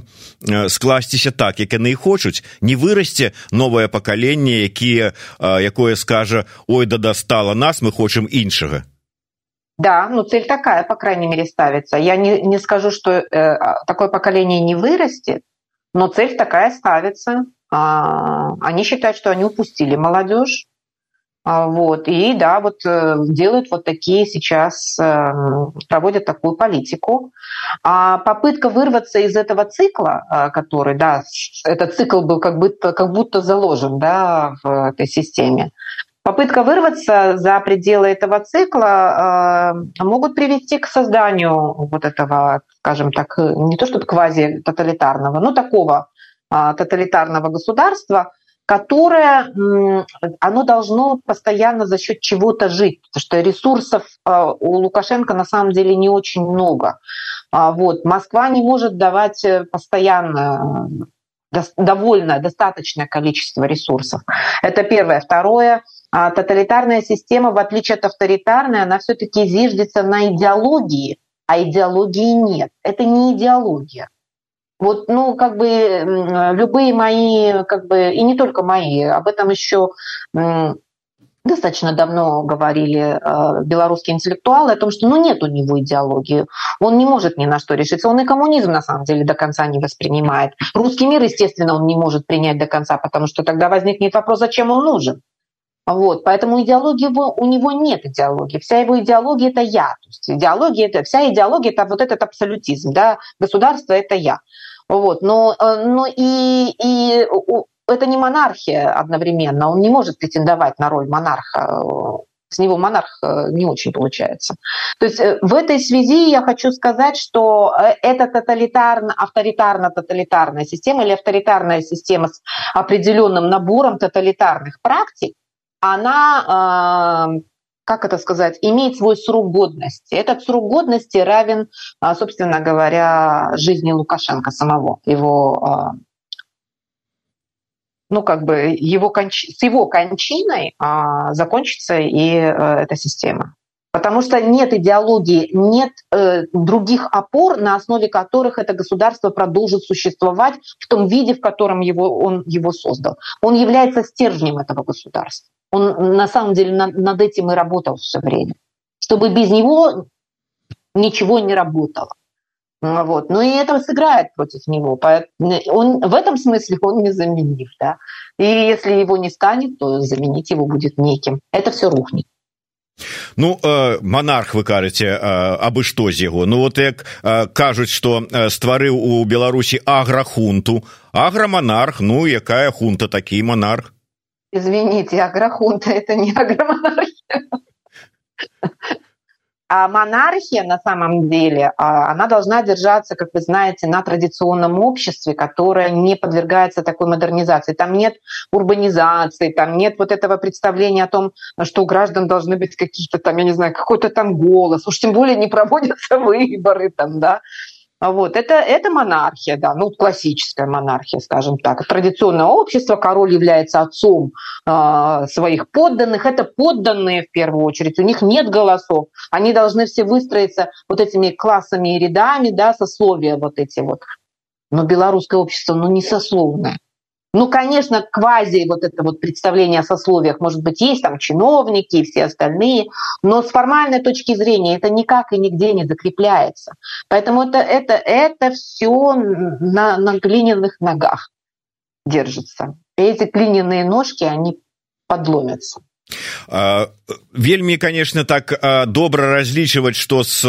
Speaker 1: скласціся так як яны і хочуць. Не вырасце новае пакаленне якія якое скажа ой да дастала нас мы хочам іншага
Speaker 2: Да, ну цель такая, по крайней мере, ставится. Я не, не скажу, что э, такое поколение не вырастет, но цель такая ставится. А, они считают, что они упустили молодежь. А, вот. И да, вот э, делают вот такие сейчас, э, проводят такую политику. А попытка вырваться из этого цикла, э, который, да, этот цикл был как будто, как будто заложен да, в этой системе, попытка вырваться за пределы этого цикла могут привести к созданию вот этого скажем так, э, не то чтобы квази-тоталитарного, но такого а, тоталитарного государства, которое, оно должно постоянно за счет чего-то жить, потому что ресурсов а, у Лукашенко на самом деле не очень много. А, вот. Москва не может давать э, постоянно довольно достаточное количество ресурсов. Это первое. Второе, тоталитарная система, в отличие от авторитарной, она все-таки зиждется на идеологии, а идеологии нет. Это не идеология. Вот, ну, как бы любые мои, как бы, и не только мои, об этом еще достаточно давно говорили э, белорусские интеллектуалы о том, что ну, нет у него идеологии, он не может ни на что решиться, он и коммунизм на самом деле до конца не воспринимает. Русский мир, естественно, он не может принять до конца, потому что тогда возникнет вопрос, зачем он нужен. Вот, поэтому идеологии его, у него нет идеологии. Вся его идеология – это я. То есть идеология – это, вся идеология – это вот этот абсолютизм. Да? Государство – это я. Вот, но, э, но и, и это не монархия одновременно. Он не может претендовать на роль монарха. С него монарх э, не очень получается. То есть э, в этой связи я хочу сказать, что это тоталитарно, авторитарно-тоталитарная система или авторитарная система с определенным набором тоталитарных практик, она, как это сказать, имеет свой срок годности. Этот срок годности равен, а, собственно говоря, жизни Лукашенко самого, его а, ну, как бы его конч... с его кончиной а, закончится и а, эта система. Потому что нет идеологии, нет э, других опор, на основе которых это государство продолжит существовать в том виде, в котором его, он его создал. Он является стержнем этого государства. Он на самом деле над, над этим и работал все время. Чтобы без него ничего не работало. Вот. Но и это сыграет против него. Он, в этом смысле он незаменив. Да? И если его не станет, то заменить его будет неким. Это все рухнет.
Speaker 1: ну э, монарх вы кажаце э, абы што з яго ну вот як э, кажуць что стварыў у беларусі аграхунту аграмонарх ну якая хунта такі монарх
Speaker 2: извините агрохунта это не агромонархия А монархия на самом деле, а, она должна держаться, как вы знаете, на традиционном обществе, которое не подвергается такой модернизации. Там нет урбанизации, там нет вот этого представления о том, что у граждан должны быть какие-то там, я не знаю, какой-то там голос. Уж тем более не проводятся [laughs] выборы там, да. Вот. Это, это монархия, да, ну, классическая монархия, скажем так. Традиционное общество, король является отцом э, своих подданных. Это подданные, в первую очередь, у них нет голосов. Они должны все выстроиться вот этими классами и рядами, да, сословия вот эти вот. Но белорусское общество, ну, не сословное. Ну, конечно, квази вот это вот представление о сословиях, может быть, есть там чиновники и все остальные, но с формальной точки зрения это никак и нигде не закрепляется. Поэтому это, это, это все на, на глиняных ногах держится. Эти глиняные ножки, они подломятся
Speaker 1: вельмі конечно так добра разлічваць что с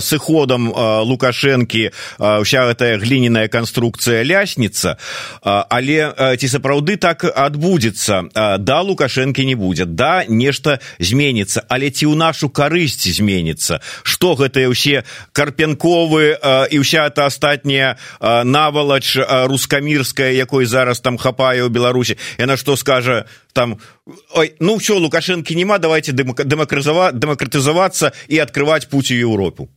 Speaker 1: сыходам лукашэнкі вся гэтая гліняная канструкцыя лясніца. Але ці сапраўды так адбудзецца? Да лукашэнкі не будзе да нешта зменіцца але ці ў нашу карысць зменіцца? Что гэтыя ўсе карпенковы і ўся эта астатняя навалач рускамірская якой зараз там хапае ў беларусі яна что скажа там ой ну все лукашэнкі няма давайте демократизоваться и открывать путь в Европу.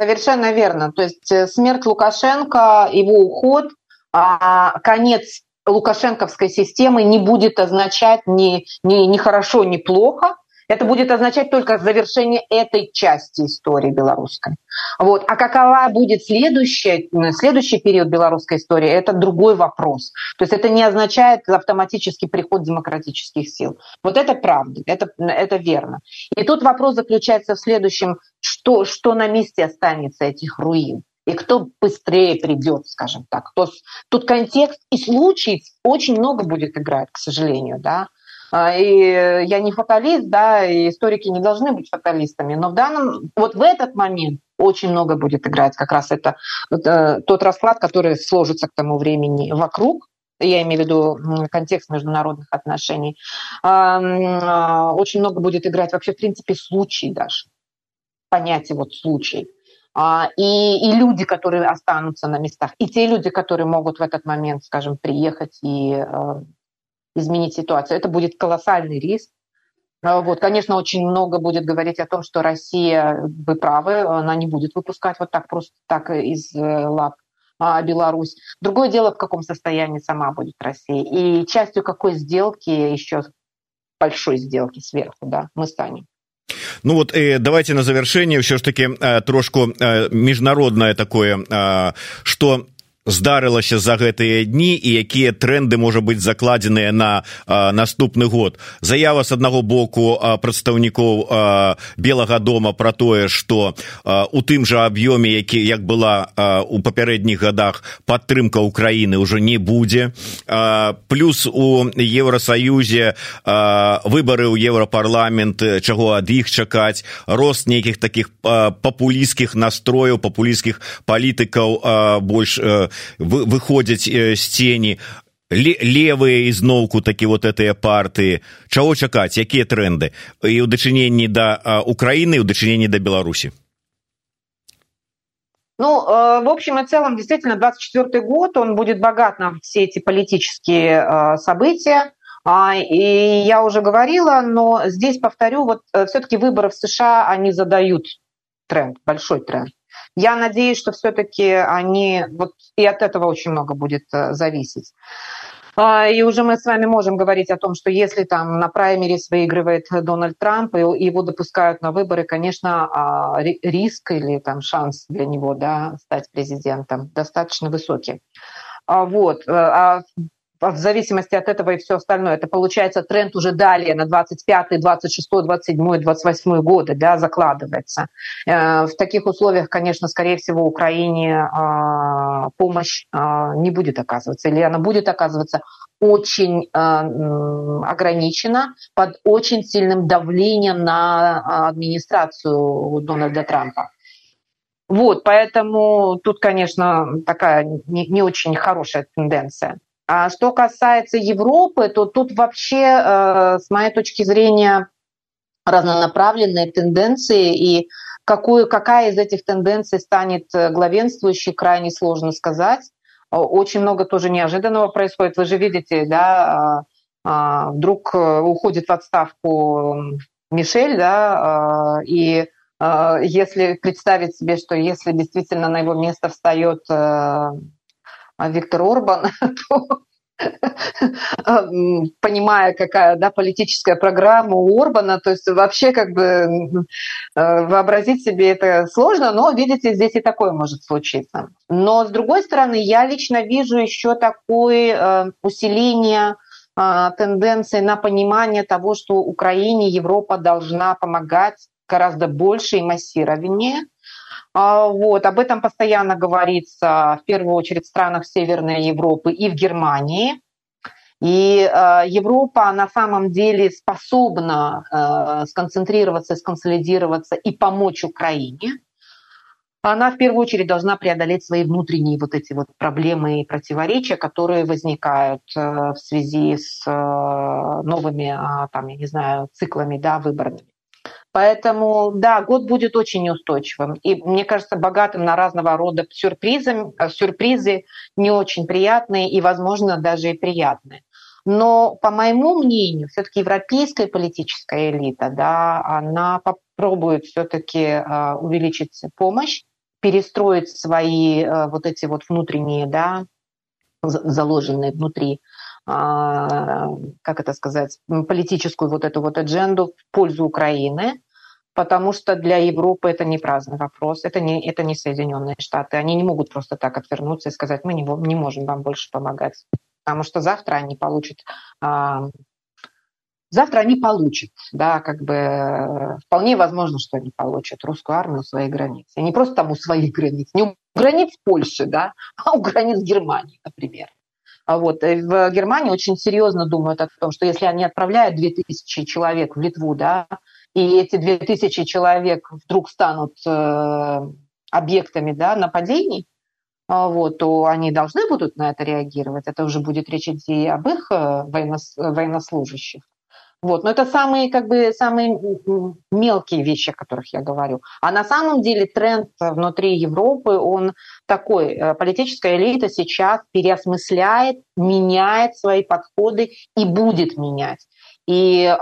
Speaker 2: Совершенно верно. То есть э, смерть Лукашенко, его уход, а, конец лукашенковской системы не будет означать ни, ни, ни хорошо, ни плохо. Это будет означать только завершение этой части истории белорусской. Вот. А какова будет следующая, следующий период белорусской истории, это другой вопрос. То есть это не означает автоматический приход демократических сил. Вот это правда, это, это верно. И тут вопрос заключается в следующем, что, что на месте останется этих руин и кто быстрее придет, скажем так. То, тут контекст и случай очень много будет играть, к сожалению, да. А, и я не фаталист, да, и историки не должны быть фаталистами, но в данном, вот в этот момент очень много будет играть как раз это, это тот расклад, который сложится к тому времени вокруг, я имею в виду контекст международных отношений, а, очень много будет играть вообще, в принципе, случай даже, понятие вот случай. А, и, и люди, которые останутся на местах, и те люди, которые могут в этот момент, скажем, приехать и э, изменить ситуацию. Это будет колоссальный риск. А, вот, конечно, очень много будет говорить о том, что Россия, вы правы, она не будет выпускать вот так просто так из э, лап а Беларусь. Другое дело, в каком состоянии сама будет Россия. И частью какой сделки, еще большой сделки сверху, да, мы станем.
Speaker 1: Ну вот э, давайте на завершение все ж таки э, трошку э, международное такое э, что здарылася за гэтыя дні і якія тренды можа быть закладзеныя на наступны год. Заява с аднаго боку прадстаўнікоў белага дома про тое что у тым жа аб'ёме які як была у папярэдніх годах падтрымка украины уже не будзе. Плюс у евросоюзе выборы ў еўрапарламент чаго ад іх чакаць рост нейкіх таких папулійскіх настрояў папулійскіх палітыкаў больш выходзяць з цені левые ізноўку такі вот этыя партыі чаго чакаць якія тренды і ў дачыненні да украины у дачыненні да беларусі
Speaker 2: Ну, э, в общем и целом, действительно, 24 год, он будет богат на все эти политические э, события. А, и я уже говорила, но здесь повторю, вот э, все-таки выборы в США, они задают тренд, большой тренд. Я надеюсь, что все-таки они, вот и от этого очень много будет э, зависеть. А, и уже мы с вами можем говорить о том, что если там на праймерис выигрывает Дональд Трамп и его допускают на выборы, конечно, а, риск или там шанс для него да, стать президентом достаточно высокий. А, вот. Э, а в зависимости от этого и все остальное. Это получается тренд уже далее на 25, 26, 27, 28 годы да, закладывается. Э, в таких условиях, конечно, скорее всего, Украине а, помощь а, не будет оказываться, или она будет оказываться очень ограничена под очень сильным давлением на администрацию Дональда Трампа. Вот, поэтому тут, конечно, такая не, не очень хорошая тенденция. А что касается Европы, то тут вообще, э, с моей точки зрения, разнонаправленные тенденции, и какую, какая из этих тенденций станет э, главенствующей, крайне сложно сказать. Очень много тоже неожиданного происходит. Вы же видите, да, а, вдруг э, уходит в отставку Мишель, да, и если представить себе, что если действительно на его место встает а Виктор Орбан, [laughs] то понимая, какая да, политическая программа у Орбана, то есть вообще как бы э, вообразить себе это сложно, но, видите, здесь и такое может случиться. Но, с другой стороны, я лично вижу еще такое э, усиление э, тенденции на понимание того, что Украине Европа должна помогать гораздо больше и массированнее – а, вот, об этом постоянно говорится в первую очередь в странах Северной Европы и в Германии. И э, Европа на самом деле способна э, сконцентрироваться, сконсолидироваться и помочь Украине. Она в первую очередь должна преодолеть свои внутренние вот эти вот проблемы и противоречия, которые возникают э, в связи с э, новыми, э, там, я не знаю, циклами, да, выборными. Поэтому, да, год будет очень неустойчивым. И, мне кажется, богатым на разного рода сюрпризы, сюрпризы не очень приятные и, возможно, даже и приятные. Но, по моему мнению, все-таки европейская политическая элита, да, она попробует все-таки э, увеличить помощь, перестроить свои э, вот эти вот внутренние, да, заложенные внутри, как это сказать, политическую вот эту вот адженду в пользу Украины, потому что для Европы это не праздный вопрос, это не, это не Соединенные Штаты. Они не могут просто так отвернуться и сказать, мы не, не можем вам больше помогать потому что завтра они получат а, завтра они получат, да, как бы вполне возможно, что они получат русскую армию у своей границы. И не просто там у своих границ, не у границ Польши, да, а у границ Германии, например. А вот. И в Германии очень серьезно думают о том, что если они отправляют 2000 человек в Литву, да, и эти 2000 человек вдруг станут э, объектами да, нападений, а, вот, то они должны будут на это реагировать. Это уже будет речь идти об их э, военнос, военнослужащих. Вот. Но это самые, как бы, самые мелкие вещи, о которых я говорю. А на самом деле тренд внутри Европы, он такой. Э, политическая элита сейчас переосмысляет, меняет свои подходы и будет менять. И э,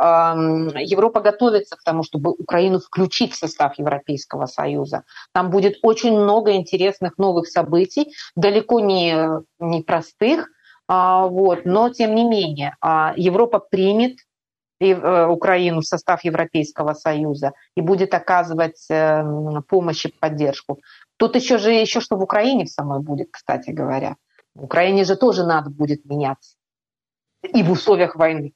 Speaker 2: Европа готовится к тому, чтобы Украину включить в состав Европейского Союза. Там будет очень много интересных новых событий, далеко не, не простых, э, вот, но тем не менее э, Европа примет Украину в состав Европейского Союза и будет оказывать э, помощь и поддержку. Тут еще же еще что в Украине в самой будет, кстати говоря. В Украине же тоже надо будет меняться. И в условиях войны.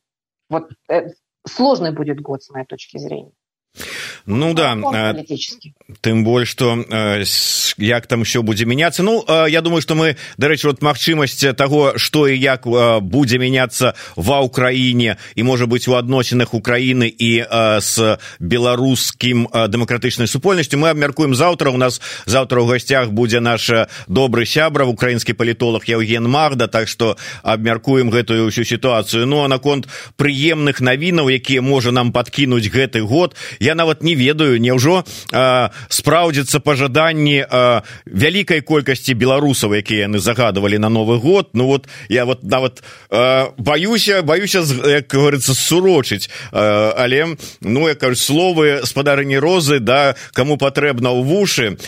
Speaker 2: Вот э, сложный будет год, с моей точки зрения.
Speaker 1: Ну да тым больш что э, як там еще будзе мяняться Ну э, я думаю что мы дарэчы вот магчымасць того что і як э, будзе мяняться ва Украіне і можа быть у адносінах Украины і с беларускім дэмакратычнай супольнасцю мы абмяркуем завтра у нас завтра у гасцях будзе наш добры сябра украінскі палітолог Евген Магда. Так что абмяркуем гэтую ўсю сітуацыю. Ну а наконт прыемных навінаў якія можа нам подкинуть гэты год я нават не ведаю няўжо спраўдзіцца пажаданні вялікай колькасці беларусаў якія яны загадывалі на новы год. Ну вот я вот нават баюся баюся як говорится сурочыць. Але ну я кажу словы спадарыні розы да кому патрэбна ў вушы.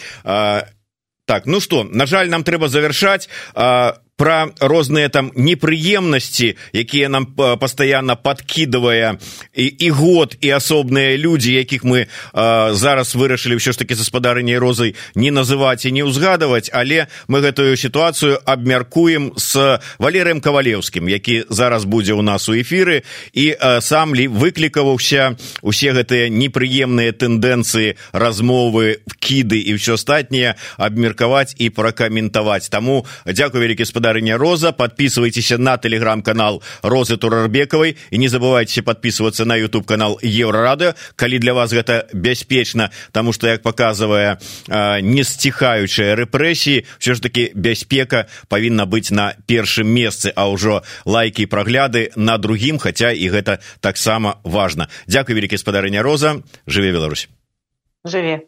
Speaker 1: Так ну что на жаль нам трэба завершаць а про розныя там непрыемнасці якія нам постоянно подкидывая і, і год і асобныя люди якіх мы а, зараз вырашылі ўсё ж таки гаспадарыняй розай не называть і не ўзгадывать але мы гэтую сітуацыю абмяркуем с валерыем кавалеўскім які зараз будзе у нас у эфиры і а, сам ли выклікаваўся усе гэтыя непрыемныя тэндэнцыі размовы кіды і все астатніе абмеркаваць і пракаментаваць. Таму дзякую вялікі спадар гаспадарыня роза. Подписывайтесь на телеграм-канал розы турарбекавай і не забывайте подписываться на youtube канал еврорады калі для вас гэта бяспечна тому что як показывая не сціхаючыя рэпрэсіі все ж таки бяспека павінна быць на першым месцы а ўжо лайки прагляды на другім хотя і гэта таксама важно. Дзякуй вялікі спадарыня роза. Жыве Беларусь.
Speaker 2: Жыве